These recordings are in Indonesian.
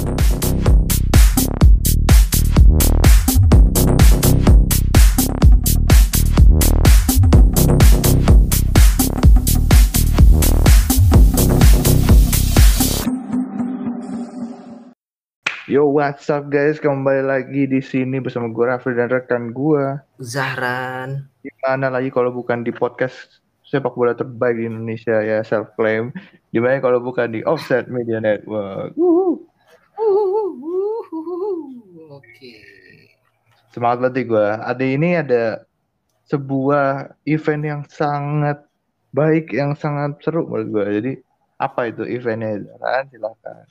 Yo, what's up guys? Kembali lagi di sini bersama gue Raffi dan rekan gue. Zahran. Gimana lagi kalau bukan di podcast sepak bola terbaik di Indonesia ya self claim. Gimana kalau bukan di Offset Media Network. Oke. Semangat banget gue. Ada ini ada sebuah event yang sangat baik, yang sangat seru menurut gue. Jadi apa itu eventnya? Zahran, silakan.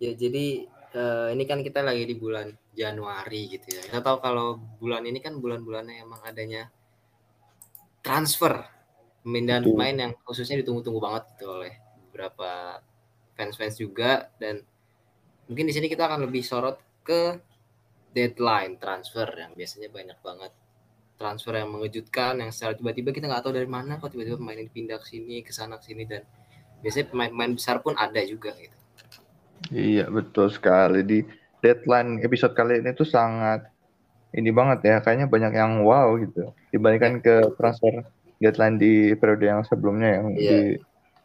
Ya jadi uh, ini kan kita lagi di bulan Januari gitu ya. Kita tahu kalau bulan ini kan bulan-bulannya emang adanya transfer pemindahan pemain yang khususnya ditunggu-tunggu banget gitu oleh beberapa fans-fans juga dan mungkin di sini kita akan lebih sorot ke deadline transfer yang biasanya banyak banget. Transfer yang mengejutkan yang secara tiba-tiba kita nggak tahu dari mana kok tiba-tiba pemain ini pindah ke sini ke sana ke sini dan biasanya pemain-pemain besar pun ada juga gitu. Iya betul sekali. Di deadline episode kali ini tuh sangat ini banget ya kayaknya banyak yang wow gitu. Dibandingkan ke transfer deadline di periode yang sebelumnya yang yeah. di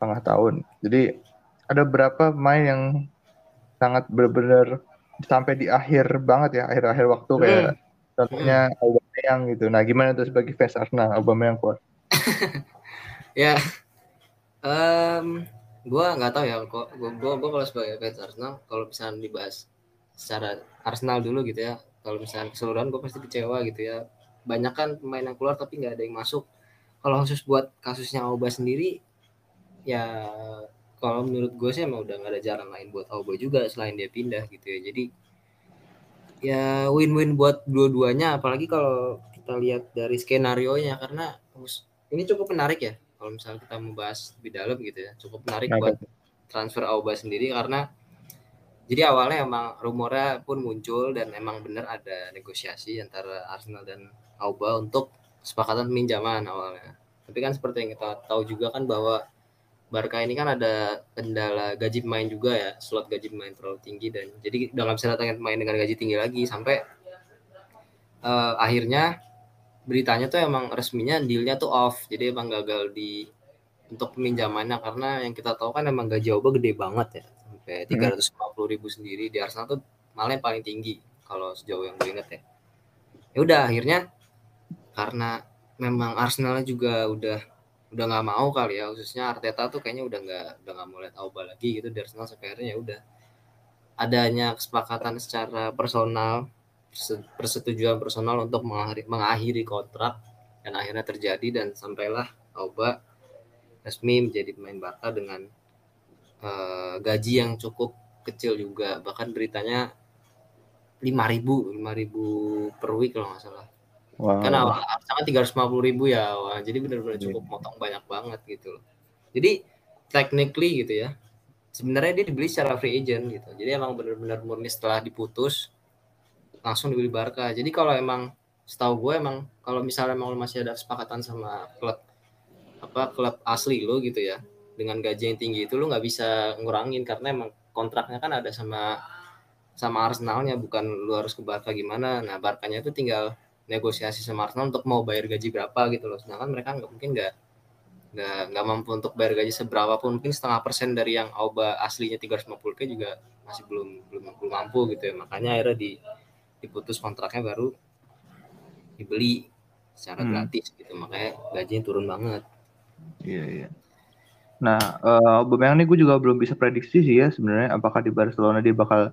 tengah tahun. Jadi ada berapa pemain yang sangat benar-benar sampai di akhir banget ya akhir-akhir waktu hmm. kayak contohnya hmm. Aubameyang gitu. Nah gimana tuh sebagai fans Arsenal Aubameyang keluar? ya um, gue nggak tahu ya kok gue gue kalau sebagai fans Arsenal kalau misalnya dibahas secara Arsenal dulu gitu ya kalau misalnya keseluruhan gue pasti kecewa gitu ya banyak kan pemain yang keluar tapi nggak ada yang masuk kalau khusus buat kasusnya Auba sendiri ya kalau menurut gue sih emang udah nggak ada jalan lain buat Auba juga selain dia pindah gitu ya. Jadi ya win-win buat dua-duanya. Apalagi kalau kita lihat dari skenario nya karena ini cukup menarik ya. Kalau misalnya kita membahas lebih dalam gitu ya. Cukup menarik Apa? buat transfer Auba sendiri. Karena jadi awalnya emang rumornya pun muncul dan emang benar ada negosiasi antara Arsenal dan Auba untuk kesepakatan pinjaman awalnya. Tapi kan seperti yang kita tahu juga kan bahwa Barca ini kan ada kendala gaji pemain juga ya, slot gaji pemain terlalu tinggi dan jadi nggak bisa datangin pemain dengan gaji tinggi lagi sampai uh, akhirnya beritanya tuh emang resminya dealnya tuh off jadi emang gagal di untuk peminjamannya karena yang kita tahu kan emang gaji Oba gede banget ya sampai hmm. tiga ratus lima puluh ribu sendiri di Arsenal tuh malah yang paling tinggi kalau sejauh yang gue inget ya ya udah akhirnya karena memang Arsenalnya juga udah udah nggak mau kali ya khususnya Arteta tuh kayaknya udah nggak udah nggak mau lihat Auba lagi gitu di Arsenal akhirnya ya udah. Adanya kesepakatan secara personal persetujuan personal untuk mengakhiri, mengakhiri kontrak dan akhirnya terjadi dan sampailah Auba resmi menjadi pemain Barca dengan uh, gaji yang cukup kecil juga. Bahkan beritanya 5000 5000 per week kalau nggak salah wow. kan awal sama 350 ribu ya wah, jadi benar-benar cukup yeah. motong banyak banget gitu loh jadi technically gitu ya sebenarnya dia dibeli secara free agent gitu jadi emang benar-benar murni setelah diputus langsung dibeli Barca. Jadi kalau emang setahu gue emang kalau misalnya emang masih ada kesepakatan sama klub apa klub asli lo gitu ya dengan gaji yang tinggi itu lo nggak bisa ngurangin karena emang kontraknya kan ada sama sama Arsenalnya bukan lu harus ke Barca gimana. Nah Barkanya itu tinggal negosiasi sama Arsenal untuk mau bayar gaji berapa gitu loh. Sedangkan mereka nggak mungkin nggak nggak nggak mampu untuk bayar gaji seberapa pun mungkin setengah persen dari yang Auba aslinya 350 k juga masih belum belum belum mampu gitu ya. Makanya akhirnya di diputus kontraknya baru dibeli secara hmm. gratis gitu. Makanya gajinya turun banget. Iya iya. Nah uh, Aubameyang ini gue juga belum bisa prediksi sih ya sebenarnya apakah di Barcelona dia bakal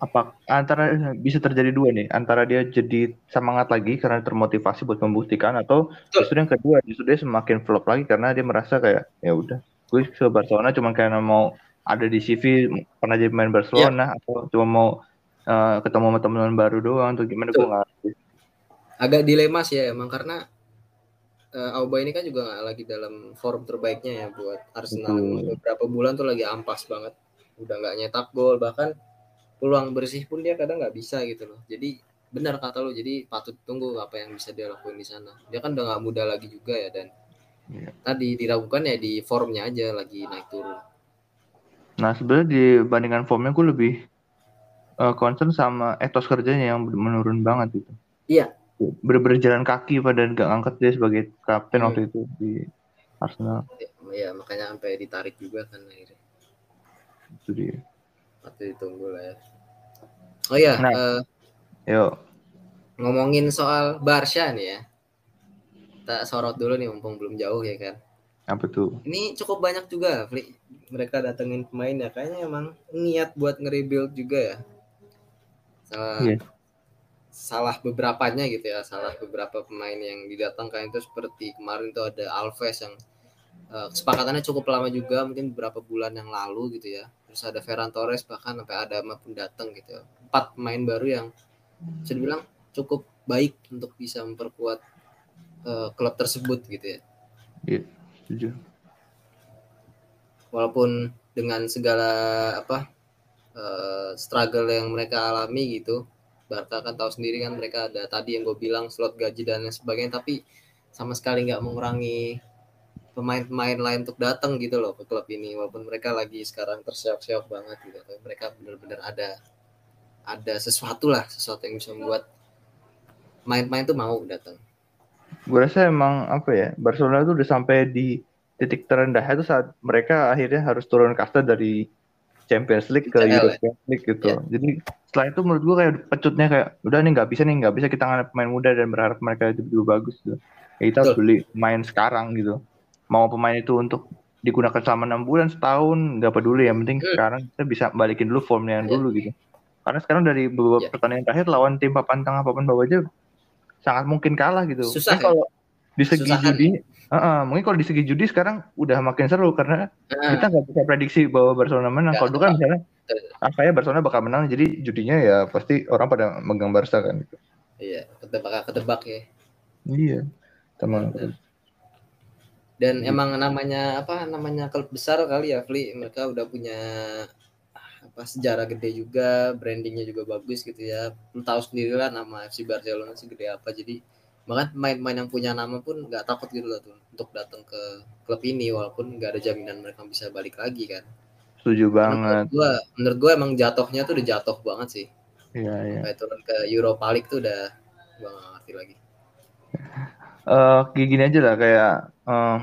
apa antara bisa terjadi dua nih antara dia jadi semangat lagi karena termotivasi buat membuktikan atau justru yang kedua justru dia semakin flop lagi karena dia merasa kayak ya udah gue ke Barcelona cuma karena mau ada di CV pernah jadi main Barcelona yeah. atau cuma mau uh, ketemu sama teman baru doang atau gimana gue ngerti. Agak dilema sih ya emang karena uh, Auba ini kan juga gak lagi dalam form terbaiknya ya buat Arsenal. Beberapa bulan tuh lagi ampas banget. Udah nggak nyetak gol bahkan peluang bersih pun dia kadang nggak bisa gitu loh jadi benar kata lo jadi patut tunggu apa yang bisa dia lakuin di sana dia kan udah nggak muda lagi juga ya dan yeah. tadi diragukan ya di formnya aja lagi naik turun nah sebenarnya dibandingkan formnya gue lebih uh, concern sama etos kerjanya yang menurun banget itu. Iya. Bener-bener jalan kaki pada nggak ngangkat dia sebagai kapten hmm. waktu itu di Arsenal. Iya, makanya sampai ditarik juga kan akhirnya. Itu dia. Waktu ditunggu lah ya. Oh iya, nah, uh, yuk. Ngomongin soal Barca nih ya. Kita sorot dulu nih mumpung belum jauh ya kan. Apa tuh? Ini cukup banyak juga, Fli. Mereka datengin pemain ya. Kayaknya emang niat buat nge-rebuild juga ya. Salah, yeah. salah beberapanya gitu ya. Salah beberapa pemain yang didatangkan itu seperti kemarin tuh ada Alves yang kesepakatannya cukup lama juga. Mungkin beberapa bulan yang lalu gitu ya. Terus ada Ferran Torres bahkan sampai ada pun datang gitu ya. Empat pemain baru yang bisa dibilang cukup baik untuk bisa memperkuat uh, klub tersebut gitu ya. Yeah setuju walaupun dengan segala apa uh, struggle yang mereka alami gitu Barca kan tahu sendiri kan mereka ada tadi yang gue bilang slot gaji dan lain sebagainya tapi sama sekali nggak mengurangi pemain-pemain lain untuk datang gitu loh ke klub ini walaupun mereka lagi sekarang terseok-seok banget gitu tapi mereka benar-benar ada ada sesuatu lah sesuatu yang bisa membuat main-main tuh mau datang gue rasa emang apa ya Barcelona tuh udah sampai di titik terendah itu saat mereka akhirnya harus turun kasta dari Champions League ke ya? European League gitu. Yeah. Jadi setelah itu menurut gue kayak pecutnya kayak udah nih nggak bisa nih nggak bisa kita nganggap pemain muda dan berharap mereka itu bagus gitu. Ya, kita harus beli pemain sekarang gitu. Mau pemain itu untuk digunakan selama enam bulan setahun nggak peduli yang penting hmm. sekarang kita bisa balikin dulu formnya yang yeah. dulu gitu. Karena sekarang dari beberapa yeah. pertandingan terakhir lawan tim papan tengah papan bawah aja sangat mungkin kalah gitu. Susah. ya? kalau di segi Susah judi, uh, uh, mungkin kalau di segi judi sekarang udah makin seru karena uh. kita nggak bisa prediksi bahwa Barcelona menang. Kalau dulu kan misalnya apa ya Barcelona bakal menang, jadi judinya ya pasti orang pada megang Barca kan gitu. Iya, ketebak ketebak ya. Iya, teman. Dan hmm. emang namanya apa namanya klub besar kali ya, Fli. Mereka udah punya apa sejarah gede juga, brandingnya juga bagus gitu ya. Lu tahu sendiri lah nama FC Barcelona segede apa. Jadi bahkan pemain-pemain yang punya nama pun nggak takut gitu loh tuh untuk datang ke klub ini walaupun nggak ada jaminan mereka bisa balik lagi kan. Setuju banget. Menurut gue, menurut gue emang jatuhnya tuh udah jatuh banget sih. Iya iya. Kayak turun ke Europa League tuh udah gak ngerti lagi. Uh, kayak gini aja lah kayak uh,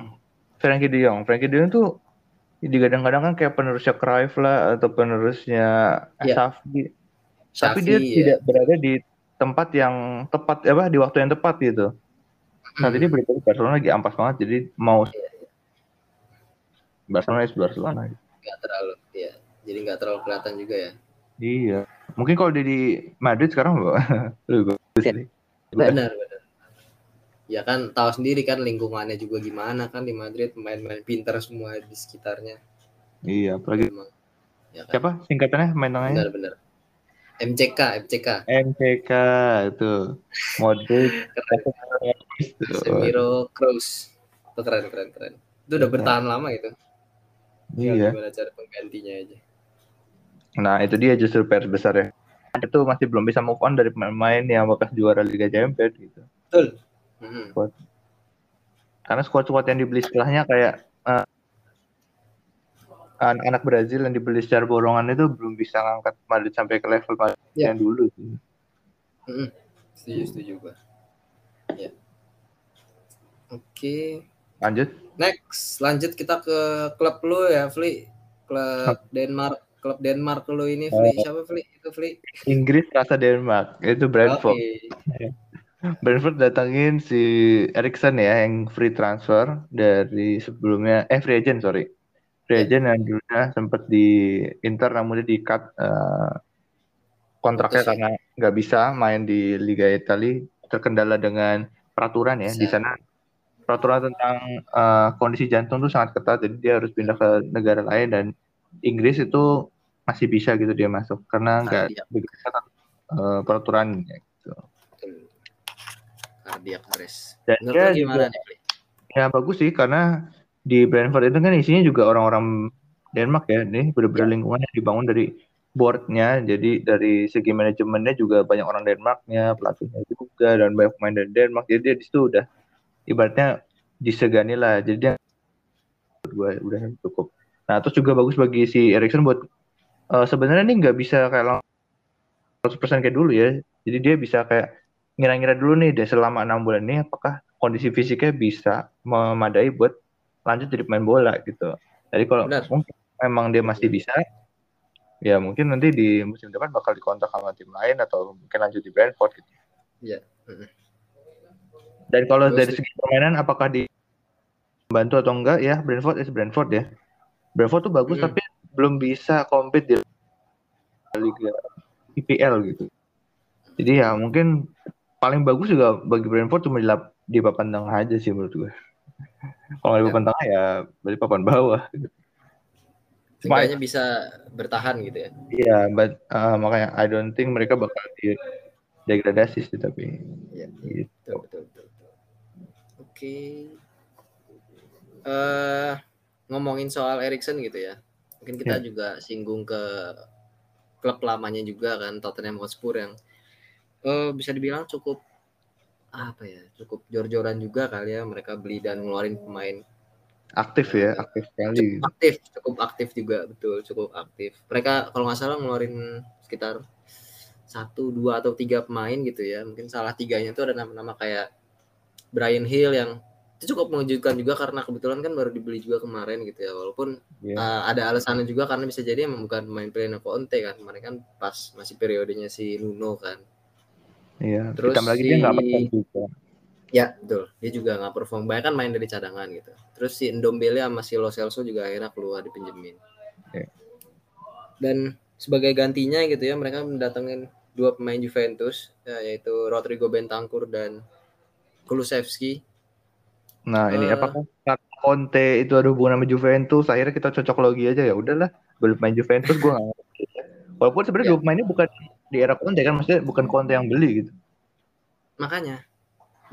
Frankie De Jong. Frankie De Jong tuh di kadang-kadang kan kayak penerusnya Cruyff lah atau penerusnya yeah. Safi. Tapi dia ya. tidak berada di tempat yang tepat apa di waktu yang tepat gitu. Saat ini berita Barcelona lagi ampas banget jadi mau Barcelona is Barcelona. Gak terlalu ya. Jadi nggak terlalu kelihatan juga ya. Iya. Mungkin kalau dia di Madrid sekarang bagus sih. Benar, benar. Ya kan tahu sendiri kan lingkungannya juga gimana kan di Madrid main-main pintar semua di sekitarnya. Iya, apalagi Ya kan? Siapa singkatannya main tengahnya? Benar, benar. MCK, MCK. MCK itu Modric, Semiro Kroos. Itu keren, keren, keren. Itu udah bertahan lama itu. Iya. Gimana cara penggantinya aja. Nah, itu dia justru PR besar ya. Itu masih belum bisa move on dari pemain yang bekas juara Liga Champions gitu. Betul. Mm -hmm. Karena squad-squad yang dibeli setelahnya kayak uh, anak-anak Brazil yang dibeli secara borongan itu belum bisa ngangkat Madrid sampai ke level Madrid yeah. yang dulu sih. Mm-hmm. Setuju, setuju gue. Ya. Oke. Okay. Lanjut. Next, lanjut kita ke klub lu ya, Fli. Klub Denmark, klub Denmark lu ini, Fli. Oh. Siapa, Fli? Itu Fli. Inggris rasa Denmark. Itu Brentford. Okay. Brentford datangin si Erikson ya yang free transfer dari sebelumnya. Eh free agent sorry. Reagen yang dulunya sempat di Inter namun dia di cut uh, kontraknya Betul. karena nggak bisa main di Liga Italia. Terkendala dengan peraturan ya di sana. Peraturan tentang uh, kondisi jantung itu sangat ketat jadi dia harus pindah ke negara lain dan Inggris itu masih bisa gitu dia masuk karena nggak begitu ketat uh, peraturannya gitu. Kardiak Dan dia juga, ya bagus sih karena di Brentford itu kan isinya juga orang-orang Denmark ya ini benar-benar ya. lingkungan yang dibangun dari boardnya jadi dari segi manajemennya juga banyak orang Denmarknya pelatihnya juga dan banyak pemain dari Denmark jadi dia di situ udah ibaratnya disegani lah jadi dia gue udah cukup nah terus juga bagus bagi si Erikson buat uh, sebenarnya ini nggak bisa kayak 100% kayak dulu ya. Jadi dia bisa kayak ngira-ngira dulu nih deh selama enam bulan ini apakah kondisi fisiknya bisa memadai buat lanjut jadi pemain bola gitu. Jadi kalau Benar. mungkin memang dia masih bisa, ya mungkin nanti di musim depan bakal dikontak sama tim lain atau mungkin lanjut di Brentford gitu. Iya. Dan kalau Terus dari segi permainan apakah di bantu atau enggak ya Brentford is Brentford ya. Brentford tuh bagus Hmm. tapi belum bisa compete di Liga IPL gitu. Jadi ya mungkin paling bagus juga bagi Brentford cuma di, lap- di papan tengah aja sih menurut gue. Kalau di Ya. papan tengah ya dari papan bawah. Seenggaknya bisa bertahan gitu ya. Iya, but uh, makanya I don't think mereka bakal di degradasi sih tapi Iya, gitu. betul betul betul. Oke. Eh ngomongin soal Erikson gitu ya. Mungkin kita Ya. juga singgung ke klub lamanya juga kan Tottenham Hotspur yang eh bisa dibilang cukup apa ya cukup jor-joran juga kali ya mereka beli dan ngeluarin pemain. Aktif ya, aktif sekali. cukup aktif cukup aktif juga betul cukup aktif. Mereka kalau nggak salah ngeluarin sekitar satu dua atau tiga pemain gitu ya. Mungkin salah tiganya itu ada nama-nama kayak Brian Hill yang itu cukup mengejutkan juga karena kebetulan kan baru dibeli juga kemarin gitu ya. Walaupun Iya. uh, ada alasannya juga karena bisa jadi emang bukan pemain pilihan Conte kan. Kemarin kan pas masih periodenya si Nuno kan Iya, Terus ditambah lagi dia nggak si- perform juga. Ya betul, dia juga nggak perform. Banyak kan main dari cadangan gitu. Terus si Ndombele sama si Lo Celso juga akhirnya keluar dipinjemin. Oke. Dan sebagai gantinya gitu ya, mereka mendatangin dua pemain Juventus, ya, yaitu Rodrigo Bentancur dan Kulusevski. Nah, ini Eh. apakah Conte itu ada hubungan sama Juventus, akhirnya kita cocok logi aja ya udahlah, beli pemain Juventus nggak ngerti. Walaupun sebenarnya Ya. dua pemain ini bukan di era Conte kan, maksudnya bukan Conte yang beli gitu. Makanya.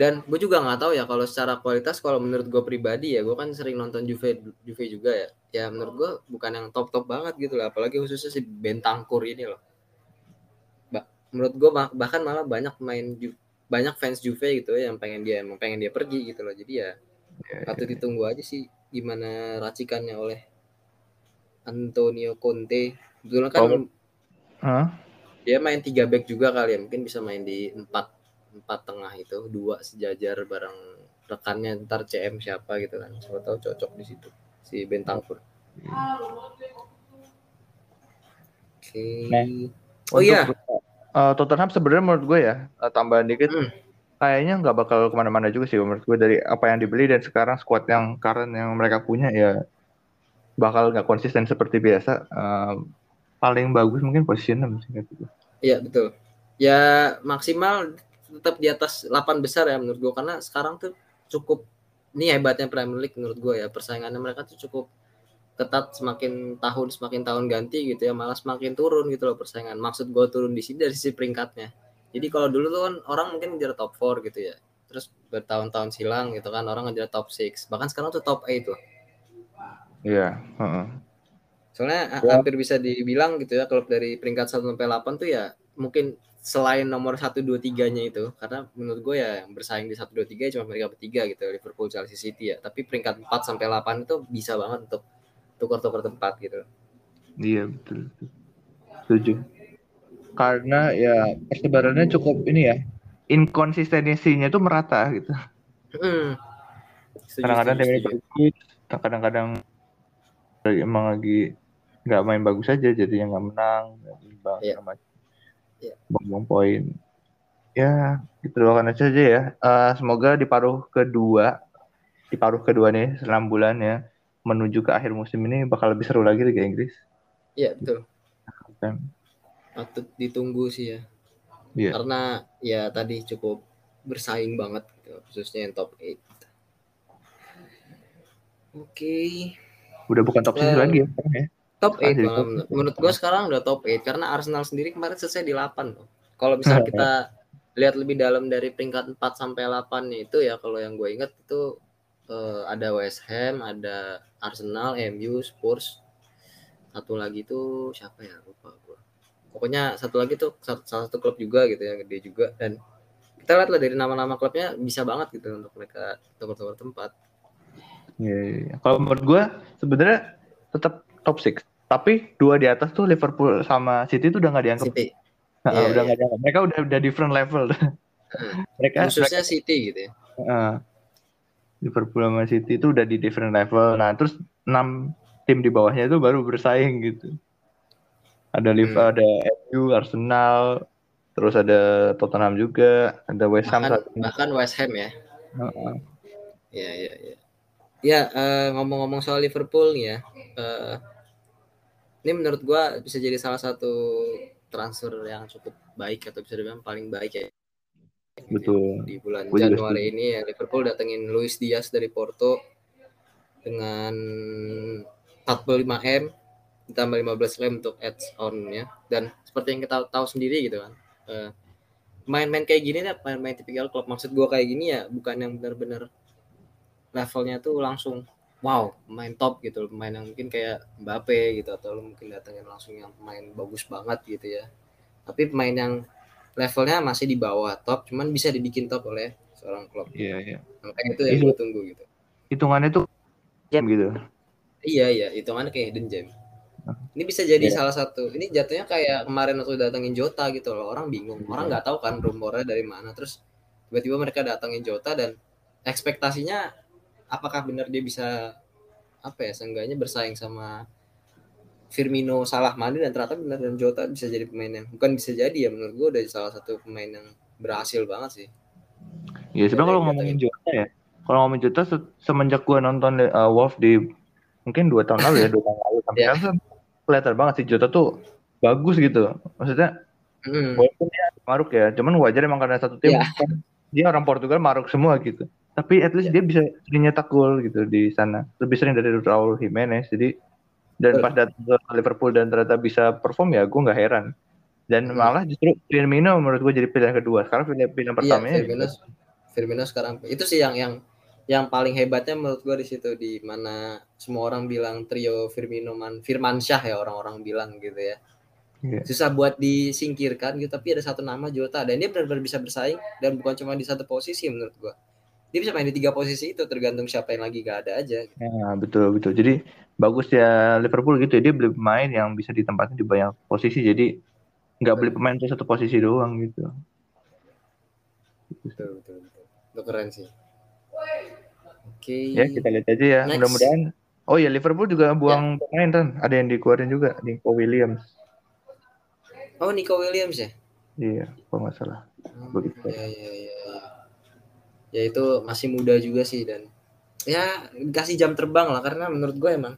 Dan gue juga nggak tahu ya kalau secara kualitas, kalau menurut gue pribadi ya, gue kan sering nonton Juve, Juve juga ya. Ya menurut gue bukan yang top-top banget gitu lah, apalagi khususnya si Bentancur ini loh. Ba- menurut gue bahkan malah banyak pemain Ju- banyak fans Juve gitu ya yang pengen dia emang pengen dia pergi gitu loh. Jadi ya Ya, patut ditunggu aja sih gimana racikannya oleh Antonio Conte. Kebetulan kan Hah? Dia main tiga back juga kali ya mungkin bisa main di empat empat tengah itu dua sejajar bareng rekannya ntar CM siapa gitu kan. Siapa tahu cocok di situ si Bentancur oke. Nah, oh iya. eh, Tottenham sebenarnya menurut gue ya eh, tambahan dikit Hmm. kayaknya nggak bakal ke mana-mana juga sih menurut gue dari apa yang dibeli dan sekarang squad yang current yang mereka punya ya bakal nggak konsisten seperti biasa. Eh, paling bagus mungkin posisi 6 sih gue. iya betul. Ya maksimal tetap di atas 8 besar ya menurut gue karena sekarang tuh cukup ini hebatnya Premier League menurut gue ya. Persaingannya mereka tuh cukup ketat semakin tahun semakin tahun ganti gitu ya malah semakin turun gitu loh persaingan. Maksud gue turun di sini dari sisi peringkatnya. Jadi kalau dulu tuh kan orang mungkin ngejar top 4 gitu ya. Terus bertahun-tahun silang gitu kan orang ngejar top 6 bahkan sekarang tuh top 8 tuh. Iya, heeh. Soalnya Ya. hampir bisa dibilang gitu ya klub dari peringkat 1 sampai 8 tuh ya mungkin selain nomor 1 2 3-nya itu karena menurut gue ya yang bersaing di 1 2 3 cuma mereka bertiga gitu Liverpool Chelsea City ya tapi peringkat 4 sampai 8 itu bisa banget untuk tukar-tukar tempat gitu Iya betul. Setuju. Karena ya persebarannya cukup ini ya inkonsistensinya tuh merata gitu. Hmm. Kadang-kadang bagus, kadang-kadang emang lagi nggak main bagus aja jadinya nggak menang, nggak imbang, segala macam. Iya. Buang-buang poin. Ya, gitu doakan aja aja ya. Eh, semoga di paruh kedua, di paruh kedua nih, enam bulan ya, menuju ke akhir musim ini bakal lebih seru lagi Liga Inggris. Iya betul Kan? patut ditunggu sih ya Iya. karena ya tadi cukup bersaing banget gitu, khususnya yang top 8 oke Udah bukan top six Eh, lagi ya, ya. Top 8 Ah, jadi malah top menurut, menurut gue sekarang udah top 8 karena Arsenal sendiri kemarin selesai di 8 loh kalau misal kita lihat lebih dalam dari peringkat 4 sampai 8 nya itu ya kalau yang gue ingat itu eh, ada West Ham ada Arsenal MU Spurs. Satu lagi itu siapa ya? Lupa gue pokoknya satu lagi tuh salah satu klub juga gitu yang gede juga. Dan kita lihat lah dari nama-nama klubnya bisa banget gitu untuk mereka tukar-tukar tempat. Iya, iya, iya. Kalau menurut gue sebenarnya tetap top six. Tapi dua di atas tuh Liverpool sama City tuh udah nggak dianggap City Iya, udah iya. nggak ada. Mereka udah udah different level. mereka Khususnya City gitu ya. uh, Liverpool sama City itu udah di different level. Nah, terus enam tim di bawahnya itu baru bersaing gitu. Ada Liv, Hmm. ada MU, Arsenal, terus ada Tottenham juga, ada West Ham. Bahkan, satu. bahkan West Ham ya. Heeh. Iya, iya, iya. Ya, eh, ngomong-ngomong soal Liverpool nih ya. eh, ini menurut gua bisa jadi salah satu transfer yang cukup baik atau bisa dibilang paling baik ya. Betul. di bulan Gua Januari ini ya Liverpool datengin Luis Diaz dari Porto dengan 45 m ditambah 15 m untuk ads on ya. Dan seperti yang kita tahu sendiri gitu kan eh, main-main kayak gini nih main-main tipikal klub. Maksud gua kayak gini ya bukan yang benar-benar levelnya tuh langsung wow main top gitu pemain yang mungkin kayak Mbappe gitu atau lu mungkin datengin langsung yang pemain bagus banget gitu ya tapi pemain yang levelnya masih di bawah top cuman bisa dibikin top oleh seorang klub Iya, iya. makanya itu yang Iya. gue tunggu gitu Hitungannya tuh jam gitu. iya iya hitungannya kayak hidden gem ini bisa jadi Iya. salah satu ini jatuhnya kayak kemarin waktu datengin Jota gitu loh orang bingung orang nggak tahu kan rumornya dari mana terus tiba-tiba mereka datengin Jota dan ekspektasinya apakah benar dia bisa apa ya seenggaknya bersaing sama Firmino Salah Mane dan ternyata benar dan Jota bisa jadi pemain yang bukan bisa jadi ya menurut gue udah salah satu pemain yang berhasil banget sih Ya sebenarnya kalau ngomongin Jota ya, kalau ngomongin Jota se- semenjak gua nonton uh, Wolf di mungkin dua tahun lalu ya, dua tahun lalu sampai Iya. sekarang kelihatan banget sih Jota tuh bagus gitu. Maksudnya Hmm, walaupun dia maruk ya, cuman wajar emang karena satu tim Iya. kan dia orang Portugal maruk semua gitu. Tapi at least dia bisa sering nyetak gol gitu di sana. Lebih sering dari Raul Jimenez. Jadi dan pas datang ke Liverpool dan ternyata bisa perform ya gue nggak heran. Dan Hmm. malah justru Firmino menurut gue jadi pilihan kedua. Sekarang pilihan, pilihan iya pertamanya Firmino Firmino sekarang itu sih yang yang yang paling hebatnya menurut gue di situ di mana semua orang bilang trio Firmino Man Firmansyah ya orang-orang bilang gitu ya Iya. susah buat disingkirkan gitu tapi ada satu nama Jota dan dia benar-benar bisa bersaing dan bukan cuma di satu posisi menurut gua dia bisa main di tiga posisi itu tergantung siapa yang lagi gak ada aja Nah, betul betul. Jadi bagus ya Liverpool gitu ya. Dia beli pemain yang bisa ditempatin di banyak posisi. Jadi nggak beli pemain untuk satu posisi doang gitu. betul betul betul itu keren sih oke Ya kita lihat aja ya. Mudah-mudahan. Oh ya Liverpool juga buang pemain kan. Ada yang dikeluarin juga. Nico Williams. oh Nico Williams ya Iya, kalau nggak salah. Oh, Begitu. ya, ya, ya, ya. Ya itu masih muda juga sih dan ya kasih jam terbang lah karena menurut gue emang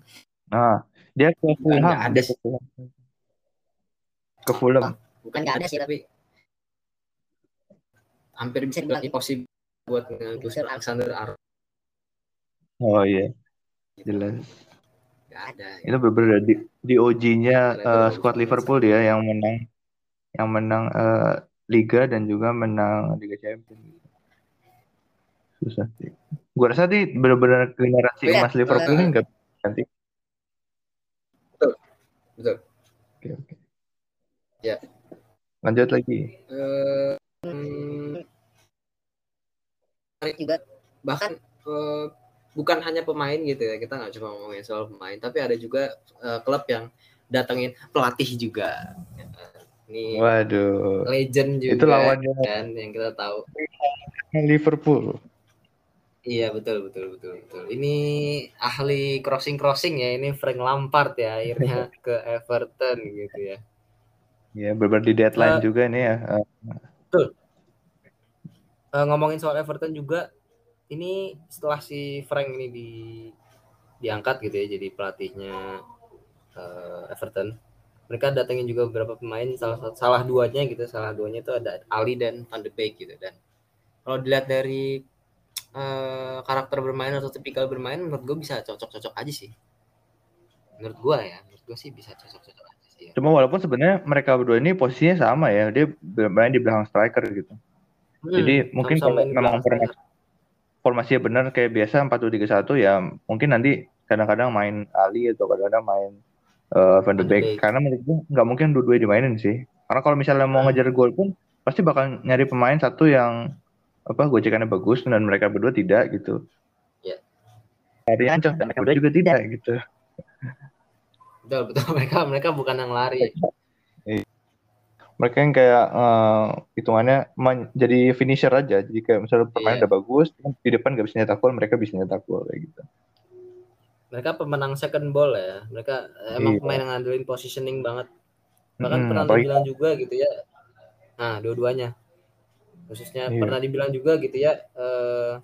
Nah, dia ke Fulham. ada sih. ke Fulham. Fulham. bukan nggak ada sih tapi hampir bisa dibilang impossible buat ngegusur Alexander Arnold Oh iya. Jelas. nggak ada Itu berbeda di, di OG-nya itu eh, squad Liverpool dia yang menang yang menang eh, Liga dan juga menang Liga Champions. Susah sih. Gua rasa sih benar-benar generasi emas Liverpool ini nggak ganti. betul Oke, oke. Ya. Lanjut lagi. Eh, hmm, menarik juga bahkan eh, bukan hanya pemain gitu ya kita nggak cuma ngomongin soal pemain tapi ada juga eh, klub yang datengin pelatih juga ini Waduh. legend juga Itu lawannya kan yang kita tahu Liverpool. Iya betul betul betul betul. Ini ahli crossing crossing ya ini Frank Lampard ya akhirnya ke Everton gitu ya. Ya, benar di deadline Eh, juga nih ya. Eh, Eh, ngomongin soal Everton juga ini setelah si Frank ini di diangkat gitu ya jadi pelatihnya eh, Everton mereka datengin juga beberapa pemain salah salah duanya gitu salah duanya itu ada Ali dan Van de Beek gitu. Dan kalau dilihat dari eh, karakter bermain atau tipikal bermain menurut gue bisa cocok-cocok aja sih menurut gue ya menurut gue sih bisa cocok-cocok aja sih ya. Cuma walaupun sebenarnya mereka berdua ini posisinya sama ya. Dia bermain di belakang striker gitu. Jadi mungkin kalau memang Hmm, formasi, formasinya benar kayak biasa 4-2-3-1 ya mungkin nanti kadang-kadang main Ali atau kadang-kadang main eh, Van de Beek. Karena menurut gue nggak mungkin dua-duanya dimainin sih. Karena kalau misalnya mau Hmm. ngejar gol pun pasti bakal nyari pemain satu yang apa gocekannya bagus dan mereka berdua tidak gitu. Iya. Hari ancam dan mereka berdua juga tidak gitu. betul betul mereka mereka bukan yang lari mereka yang kayak uh, hitungannya jadi finisher aja jadi kayak misalnya permainan yeah. udah bagus di depan gak bisa nyetak gol mereka bisa nyetak gol kayak gitu mereka pemenang second ball ya mereka emang yeah. pemain yang ngandelin positioning banget bahkan hmm, pernah dibilang juga gitu ya nah dua-duanya khususnya yeah. pernah dibilang juga gitu ya uh,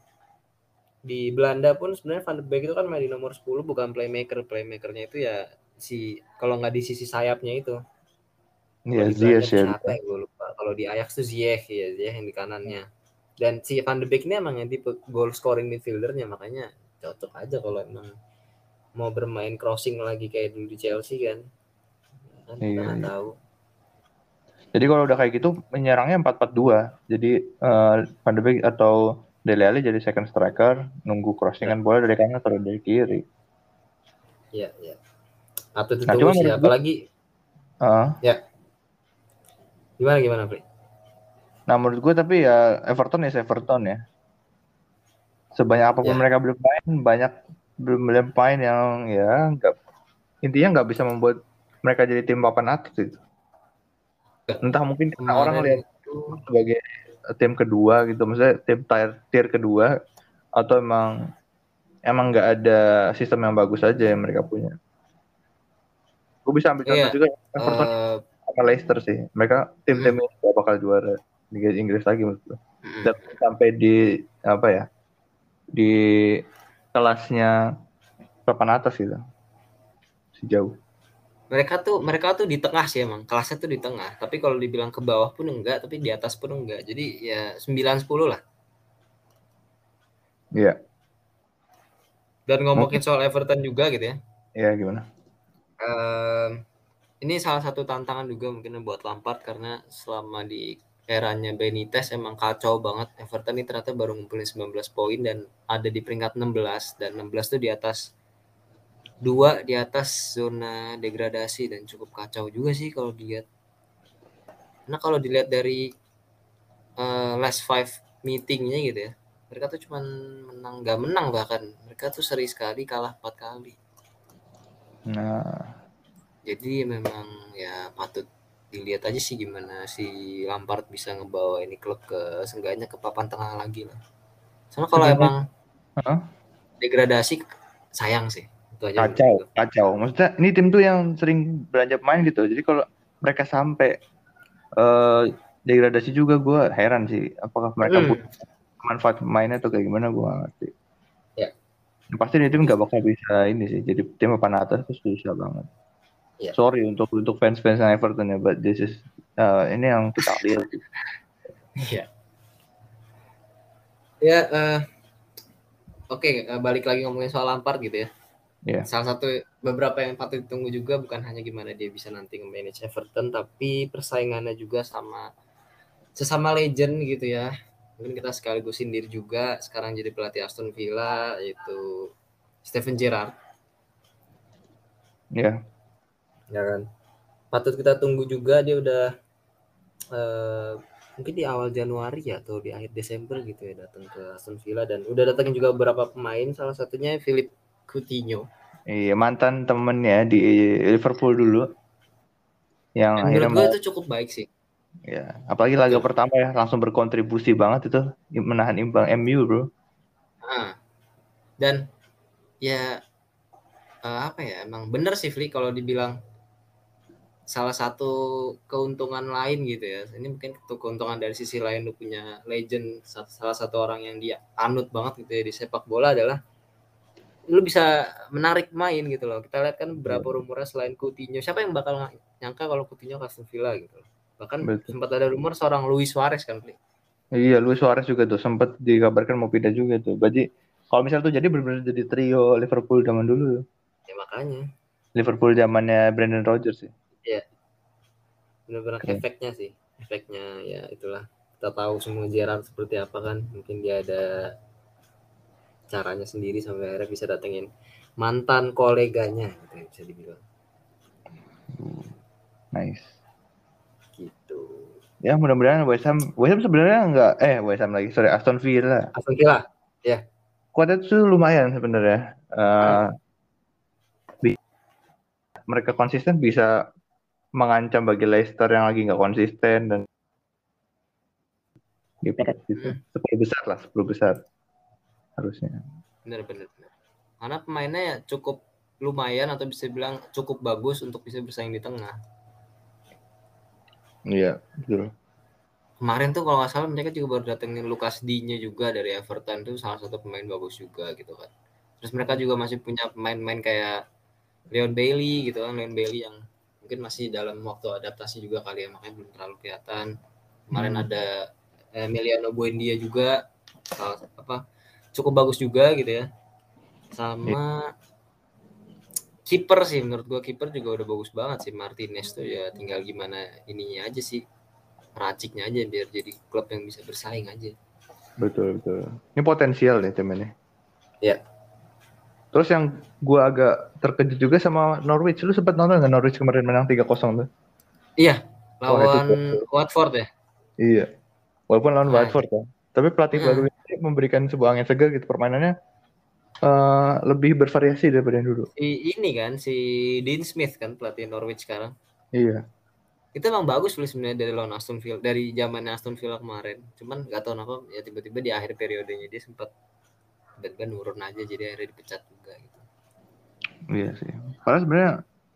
di Belanda pun sebenarnya Van de Beek itu kan main di nomor 10 bukan playmaker playmakernya itu ya si kalau nggak di sisi sayapnya itu Iya, Ziyech ya. Siapa ya, gue lupa. Kalau di Ajax tuh Ziyech ya, Ziyech yang di kanannya. Dan si Van de Beek ini emang yang tipe goal scoring midfieldernya, makanya cocok aja kalau emang mau bermain crossing lagi kayak dulu di Chelsea kan. Kan iya, iya. tahu. Jadi kalau udah kayak gitu menyerangnya 4-4-2. Jadi uh, Van de Beek atau Dele Alli jadi second striker, nunggu crossingan ya. bola dari kanan atau dari kiri. Iya, iya. Atau itu nah, sih, apalagi uh, ya Gimana gimana, Pri? Nah, menurut gue tapi ya Everton ya Everton ya. Sebanyak apa pun ya. mereka belum main, banyak belum belum main yang ya nggak intinya nggak bisa membuat mereka jadi tim papan atas itu. Entah mungkin karena orang lihat itu sebagai tim kedua gitu, maksudnya tim tier, tier kedua atau emang emang nggak ada sistem yang bagus aja yang mereka punya. Gue bisa ambil contoh yeah. juga Everton uh, sama Leicester sih. Mereka tim-tim hmm. ini bakal juara Liga Inggris lagi menurut gue. Hmm. Dan sampai di apa ya? Di kelasnya papan atas gitu. Sejauh. Mereka tuh mereka tuh di tengah sih emang. Kelasnya tuh di tengah. Tapi kalau dibilang ke bawah pun enggak, tapi di atas pun enggak. Jadi ya 9 10 lah. Iya. Dan ngomongin soal Everton juga gitu ya. Iya, gimana? Um, ini salah satu tantangan juga mungkin buat Lampard karena selama di eranya Benitez emang kacau banget. Everton ini ternyata baru ngumpulin 19 poin dan ada di peringkat 16 dan 16 tuh di atas dua di atas zona degradasi dan cukup kacau juga sih kalau dilihat. Karena kalau dilihat dari uh, last five meetingnya gitu ya, mereka tuh cuman menang gak menang bahkan mereka tuh seri sekali kalah empat kali. Nah, jadi memang ya patut dilihat aja sih gimana si Lampard bisa ngebawa ini klub ke seenggaknya ke papan tengah lagi lah. Sama kalau emang huh? degradasi sayang sih. Itu aja kacau, gitu. kacau. Maksudnya ini tim tuh yang sering belanja pemain gitu. Jadi kalau mereka sampai uh, degradasi juga gue heran sih. Apakah mereka hmm. manfaat pemainnya atau kayak gimana gue ngerti. Ya. Pasti ini tim nggak bakal bisa ini sih. Jadi tim papan atas tuh susah banget. Yeah. Sorry untuk untuk fans-fans Everton ya, but this is uh, ini yang kita lihat. Iya. Ya, uh, oke okay, uh, balik lagi ngomongin soal Lampard gitu ya. Yeah. Salah satu beberapa yang patut ditunggu juga bukan hanya gimana dia bisa nanti nge-manage Everton, tapi persaingannya juga sama sesama legend gitu ya. Mungkin kita sekaligus sindir juga sekarang jadi pelatih Aston Villa yaitu Steven Gerrard. Ya. Yeah ya kan patut kita tunggu juga dia udah uh, mungkin di awal Januari ya atau di akhir Desember gitu ya datang ke Aston Villa dan udah datangin juga beberapa pemain salah satunya Philip Coutinho. Iya mantan temennya di Liverpool dulu. Yang dan akhirnya menurut gue itu cukup baik sih. Ya apalagi laga ya. pertama ya langsung berkontribusi banget itu. Menahan imbang MU bro. Nah, dan ya uh, apa ya emang bener sih Fli kalau dibilang salah satu keuntungan lain gitu ya. Ini mungkin keuntungan dari sisi lain lu punya legend salah satu orang yang dia anut banget gitu ya di sepak bola adalah lu bisa menarik main gitu loh. Kita lihat kan berapa rumornya selain Coutinho. Siapa yang bakal nyangka kalau Coutinho ke Aston Villa gitu loh. Bahkan Betul. sempat ada rumor seorang Luis Suarez kan. Iya, Luis Suarez juga tuh sempat dikabarkan mau pindah juga tuh. Berarti kalau misalnya tuh jadi benar-benar jadi trio Liverpool zaman dulu. Ya makanya. Liverpool zamannya Brandon Rodgers sih. Iya. Benar-benar okay. efeknya sih. Efeknya ya itulah. Kita tahu semua Gerard seperti apa kan. Mungkin dia ada caranya sendiri sampai akhirnya bisa datengin mantan koleganya gitu ya, bisa dibilang. Nice. Gitu. Ya mudah-mudahan West Ham, West Ham sebenarnya enggak eh West Ham lagi, sorry Aston Villa. Aston Villa, ya. Kuatnya tuh lumayan sebenarnya. Uh, hmm. mereka konsisten bisa mengancam bagi Leicester yang lagi nggak konsisten dan gitu, gitu. sepuluh besar lah sepuluh besar harusnya. Benar benar karena pemainnya ya cukup lumayan atau bisa bilang cukup bagus untuk bisa bersaing di tengah. Iya betul. Kemarin tuh kalau nggak salah mereka juga baru datengin Lukas D-nya juga dari Everton tuh salah satu pemain bagus juga gitu kan. Terus mereka juga masih punya pemain-pemain kayak Leon Bailey gitu kan Leon Bailey yang mungkin masih dalam waktu adaptasi juga kali ya makanya belum terlalu kelihatan. Kemarin hmm. ada Emiliano Buendia juga apa cukup bagus juga gitu ya. Sama kiper sih menurut gua kiper juga udah bagus banget sih. Martinez tuh ya tinggal gimana ininya aja sih raciknya aja biar jadi klub yang bisa bersaing aja. Betul betul. Ini potensial nih temennya. Ya terus yang gua agak terkejut juga sama Norwich. Lu sempat nonton nggak Norwich kemarin menang 3-0 tuh? Iya lawan oh, Watford ya. Iya. Walaupun lawan nah, Watford ya. Tapi pelatih hmm. baru memberikan sebuah angin segar gitu permainannya uh, lebih bervariasi daripada yang dulu. I, ini kan si Dean Smith kan pelatih Norwich sekarang. Iya. Itu emang bagus loh sebenarnya dari lawan Aston Villa dari zaman Aston Villa kemarin. Cuman nggak tahu kenapa ya tiba-tiba di akhir periodenya dia sempat tiba-tiba nurun aja jadi akhirnya dipecat juga gitu. Iya sih. Padahal sebenarnya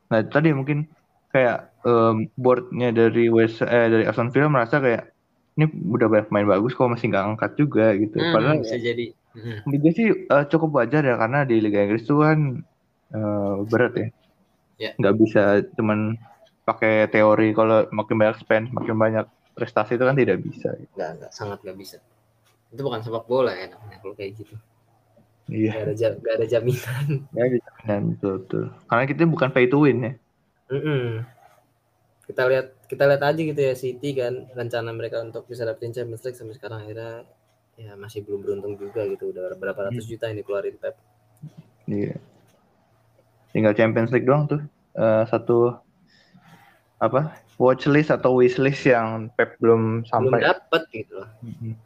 nah tadi mungkin kayak um, boardnya dari West eh, dari Aston Villa merasa kayak ini udah banyak main bagus kok masih nggak angkat juga gitu. Hmm, Padahal bisa ya, jadi Hmm. Liga sih uh, cukup wajar ya karena di Liga Inggris itu kan uh, berat ya. Yeah. Nggak bisa cuman pakai teori kalau makin banyak spend makin banyak prestasi itu kan tidak bisa. Nggak, nggak sangat nggak bisa. Itu bukan sepak bola ya namanya kalau kayak gitu. Iya. Gak ada, gak ada jaminan. Gak ada jaminan betul betul. Karena kita bukan pay to win ya. Mm -mm. Kita lihat kita lihat aja gitu ya City kan rencana mereka untuk bisa dapetin Champions League sampai sekarang. Akhirnya ya masih belum beruntung juga gitu. Udah berapa ratus hmm. juta yang dikeluarin Pep. Iya. Tinggal Champions League doang tuh. Uh, satu apa watchlist atau wishlist yang Pep belum sampai. belum dapet gitu loh. Hmm.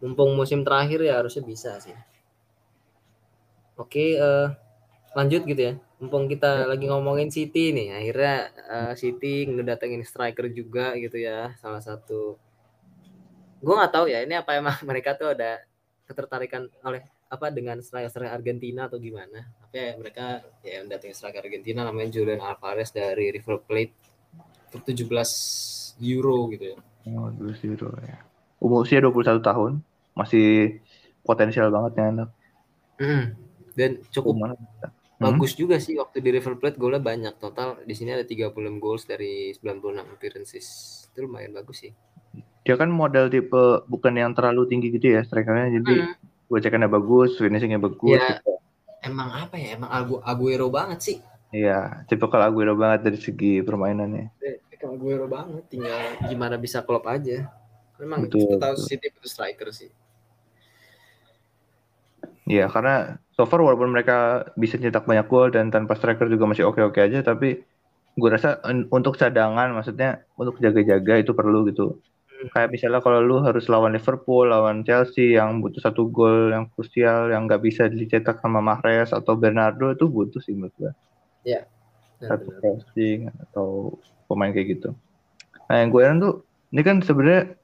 mumpung musim terakhir ya harusnya bisa sih. Oke uh, lanjut gitu ya mumpung kita ya. lagi ngomongin City nih akhirnya uh, City ngedatengin striker juga gitu ya salah satu gue nggak tahu ya ini apa emang mereka tuh ada ketertarikan oleh apa dengan striker Argentina atau gimana tapi ya, mereka ya datang striker Argentina namanya Julian Alvarez dari River Plate untuk 17 euro gitu ya oh 17 euro ya umur usia 21 tahun masih potensial banget ya anak mm. dan cukup Umar. Bagus hmm? juga sih waktu di River Plate golnya banyak. Total di sini ada 36 goals dari 96 appearances. Itu lumayan bagus sih. Dia kan model tipe bukan yang terlalu tinggi gitu ya strikernya. Jadi hmm. gocekannya bagus finishingnya bagus ya, gitu. emang apa ya? Emang Agu Aguero banget sih. Iya tipe kalau Aguero banget dari segi permainannya. Tipe Aguero banget. Tinggal gimana bisa klop aja. Memang betul, kita tahu sih tipe striker sih. Iya, karena so far walaupun mereka bisa cetak banyak gol dan tanpa striker juga masih oke-oke aja, tapi gue rasa untuk cadangan, maksudnya untuk jaga-jaga itu perlu gitu kayak misalnya kalau lu harus lawan Liverpool, lawan Chelsea yang butuh satu gol yang krusial yang nggak bisa dicetak sama Mahrez atau Bernardo itu butuh sih menurut gue. Iya. Satu crossing atau pemain kayak gitu. Nah yang gue heran tuh ini kan sebenarnya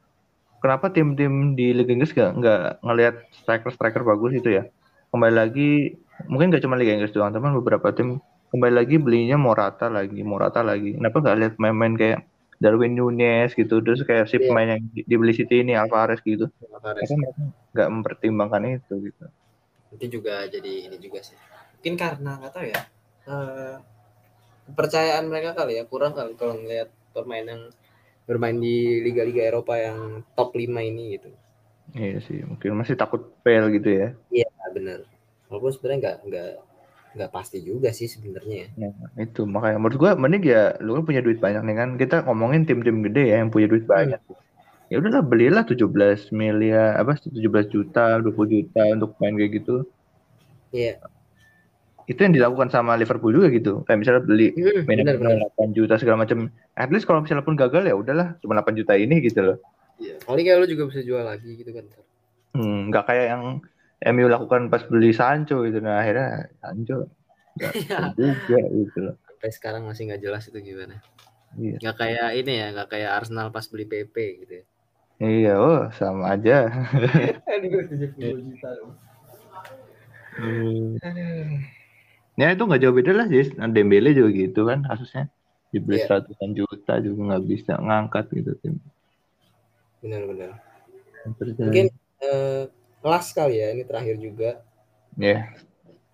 kenapa tim-tim di Liga Inggris gak nggak ngelihat striker-striker bagus itu ya? Kembali lagi mungkin gak cuma Liga Inggris doang, teman beberapa tim. Kembali lagi belinya Morata lagi, Morata lagi. Kenapa nggak lihat main-main kayak Darwin Nunes gitu terus kayak si yeah. pemain yang dibeli City ini Alvarez gitu. Alvarez. mereka nggak mempertimbangkan itu gitu. Itu juga jadi ini juga sih. Mungkin karena nggak tahu ya uh, kepercayaan mereka kali ya kurang kali kalau ngelihat pemain yang bermain di liga-liga Eropa yang top 5 ini gitu. Iya sih mungkin masih takut fail gitu ya. Iya benar walaupun sebenarnya nggak nggak nggak pasti juga sih sebenarnya ya. itu. Makanya menurut gua mending ya lu kan punya duit banyak nih kan. Kita ngomongin tim-tim gede ya yang punya duit banyak. Hmm. ya udahlah belilah 17 miliar apa 17 juta 20 juta untuk main kayak gitu. Iya. Yeah. itu yang dilakukan sama Liverpool juga gitu. Kayak misalnya beli hmm, main 8 juta segala macam at least kalau misalnya pun gagal ya udahlah cuma 8 juta ini gitu loh. Iya. Kali kayak lu juga bisa jual lagi gitu kan hmm nggak kayak yang MU lakukan pas beli Sancho gitu nah akhirnya Sancho ya. juga gitu loh. Sampai sekarang masih nggak jelas itu gimana. Iya. Nggak kayak ini ya, nggak kayak Arsenal pas beli PP gitu ya. Iya, oh sama aja. Aduh, 70 juta. Hmm. Ya itu nggak jauh beda lah, Jis. Dembele juga gitu kan kasusnya. Dibeli Iya. seratusan juta juga nggak bisa ngangkat gitu tim. Benar-benar. Mungkin eh, last kali ya, ini terakhir juga. ya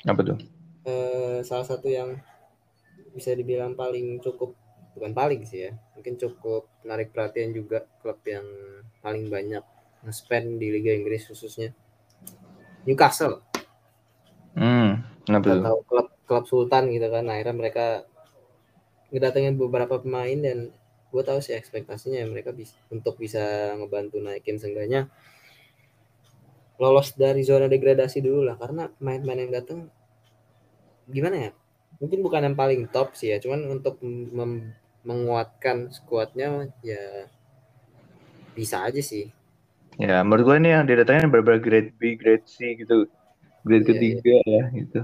apa tuh? Eh, salah satu yang bisa dibilang paling cukup bukan paling sih ya mungkin cukup menarik perhatian juga klub yang paling banyak nge-spend di Liga Inggris khususnya Newcastle Hmm, kenapa tuh? atau klub klub Sultan gitu kan akhirnya mereka ngedatengin beberapa pemain dan gue tahu sih ekspektasinya mereka bisa untuk bisa ngebantu naikin seenggaknya lolos dari zona degradasi dulu lah karena main-main yang datang gimana ya mungkin bukan yang paling top sih ya cuman untuk mem- menguatkan skuadnya ya bisa aja sih Ya, menurut gue ini yang didatangin beberapa grade B, grade C gitu. Grade Iya, ketiga ya gitu.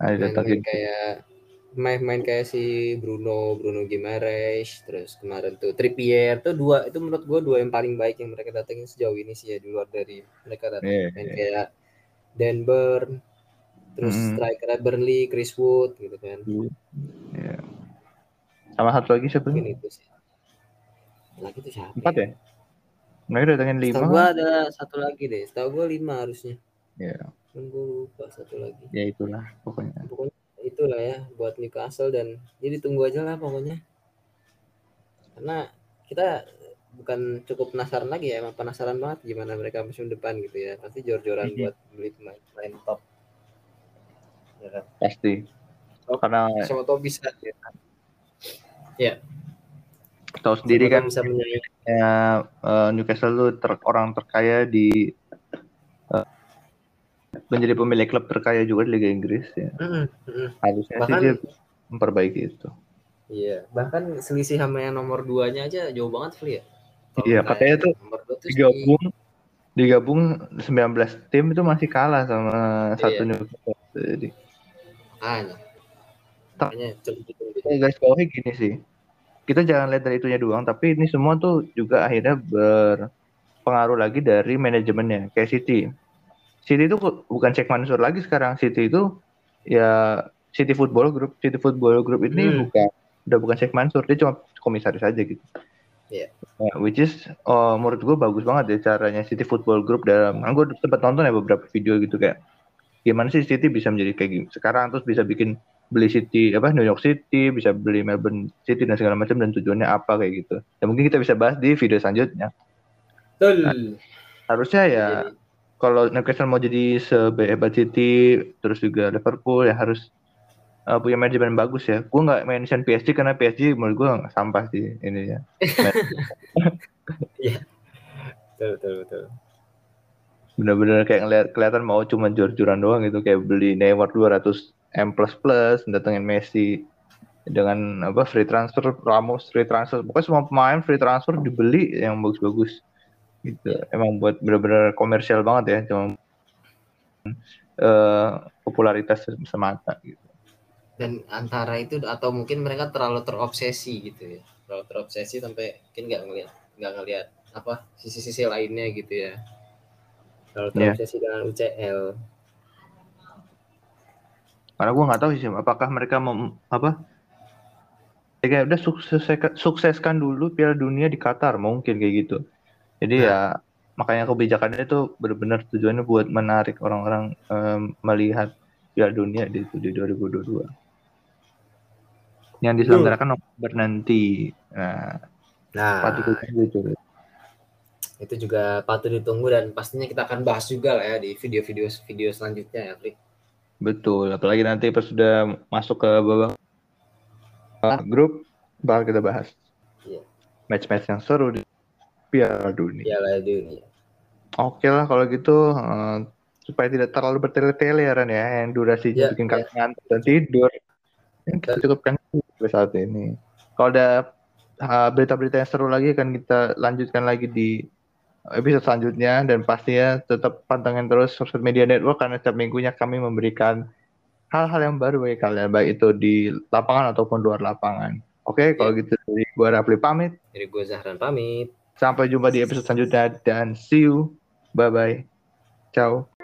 Nah, main-main didatangin. kayak main-main kayak si Bruno Bruno Gimares terus kemarin tuh Trippier tuh dua itu menurut gue dua yang paling baik yang mereka datengin sejauh ini sih ya di luar dari mereka datang Iya, main iya. kayak Dan Burn terus Mm-mm. striker Burnley Chris Wood gitu kan Ya. Sama satu lagi siapa? mungkin itu sih lagi tuh siapa Empat ya? Mereka datangin lima. Setahu gue ada satu lagi deh setahu gue lima harusnya Ya, Cuman gue lupa satu lagi ya itulah pokoknya. pokoknya itulah ya buat Newcastle dan jadi tunggu aja lah pokoknya. Karena kita bukan cukup penasaran lagi ya emang penasaran banget gimana mereka musim depan gitu ya. Pasti jor-joran Mhm. buat beli pemain pemain top. Ya kan? Pasti. Oh, Karena siapa tahu bisa. Ya. Tahu sendiri kan bisa menyaingi? ya, eh, Newcastle tuh ter- orang terkaya di menjadi pemilik klub terkaya juga di Liga Inggris ya. Mm-mm. Harusnya sih Bahkan- dia memperbaiki itu. iya bahkan selisih sama yang nomor duanya aja jauh banget kali ya Iya, katanya tuh digabung digabung 19 tim itu masih kalah sama satu Iya. Newcastle. Jadi makanya makanya eh, guys bawahnya gini sih. Kita jangan lihat dari itunya doang, tapi ini semua tuh juga akhirnya berpengaruh lagi dari manajemennya. Kayak City. City itu bukan cek Mansur lagi sekarang. City itu ya City Football Group. City Football Group ini Hmm. bukan udah bukan cek Mansur, dia cuma komisaris aja gitu. Iya. Ya, which is oh, menurut gue bagus banget ya caranya City Football Group dalam kan gue sempat nonton ya beberapa video gitu kayak gimana sih City bisa menjadi kayak gini sekarang terus bisa bikin beli City apa New York City bisa beli Melbourne City dan segala macam dan tujuannya apa kayak gitu ya mungkin kita bisa bahas di video selanjutnya Betul. harusnya ya Jadi, kalau Newcastle mau jadi sehebat City terus juga Liverpool ya harus uh, punya manajemen bagus ya. Gue nggak mention PSG karena PSG menurut gue sampah sih ini ya. Betul betul betul. bener-bener kayak ngeliat kelihatan mau cuma jor-joran doang gitu. Kayak beli Neymar 200 M plus plus datengin Messi dengan apa free transfer Ramos free transfer. Pokoknya semua pemain free transfer dibeli yang bagus-bagus gitu emang buat bener-bener komersial banget ya cuma eh, popularitas semata gitu Dan antara itu atau mungkin mereka terlalu terobsesi gitu ya. Terlalu terobsesi sampai mungkin nggak ngelihat nggak ngelihat apa sisi-sisi lainnya gitu ya. Terlalu Iya. terobsesi dengan UCL. karena gue nggak tahu sih apakah mereka mau apa ya kayak udah sukses sukseskan dulu Piala Dunia di Qatar mungkin kayak gitu jadi Nah. ya makanya kebijakannya itu benar-benar tujuannya buat menarik orang-orang em, melihat Piala Dunia di, di 2022 yang diselenggarakan November nanti nah Nah, patut ditunggu itu itu juga patut ditunggu dan pastinya kita akan bahas juga lah ya di video-video video selanjutnya ya, Fli. betul apalagi nanti pas sudah masuk ke babak grup bakal kita bahas Iya. match-match yang seru di Piala Dunia Piala Dunia. Oke lah kalau gitu eh, supaya tidak terlalu bertele-tele ya Ran ya yang durasinya Ya, bikin ya. kalian ngantuk dan tidur. Yang kita cukupkan sampai saat ini. Kalau ada eh, berita-berita yang seru lagi akan kita lanjutkan lagi di episode selanjutnya dan pastinya tetap pantengin terus sosial media network karena setiap minggunya kami memberikan hal-hal yang baru bagi kalian baik itu di lapangan ataupun luar lapangan. Oke, kalau gitu dari gua Rafli pamit. Dari gue Zahran pamit. Sampai jumpa di episode selanjutnya dan see you. Bye bye. Ciao.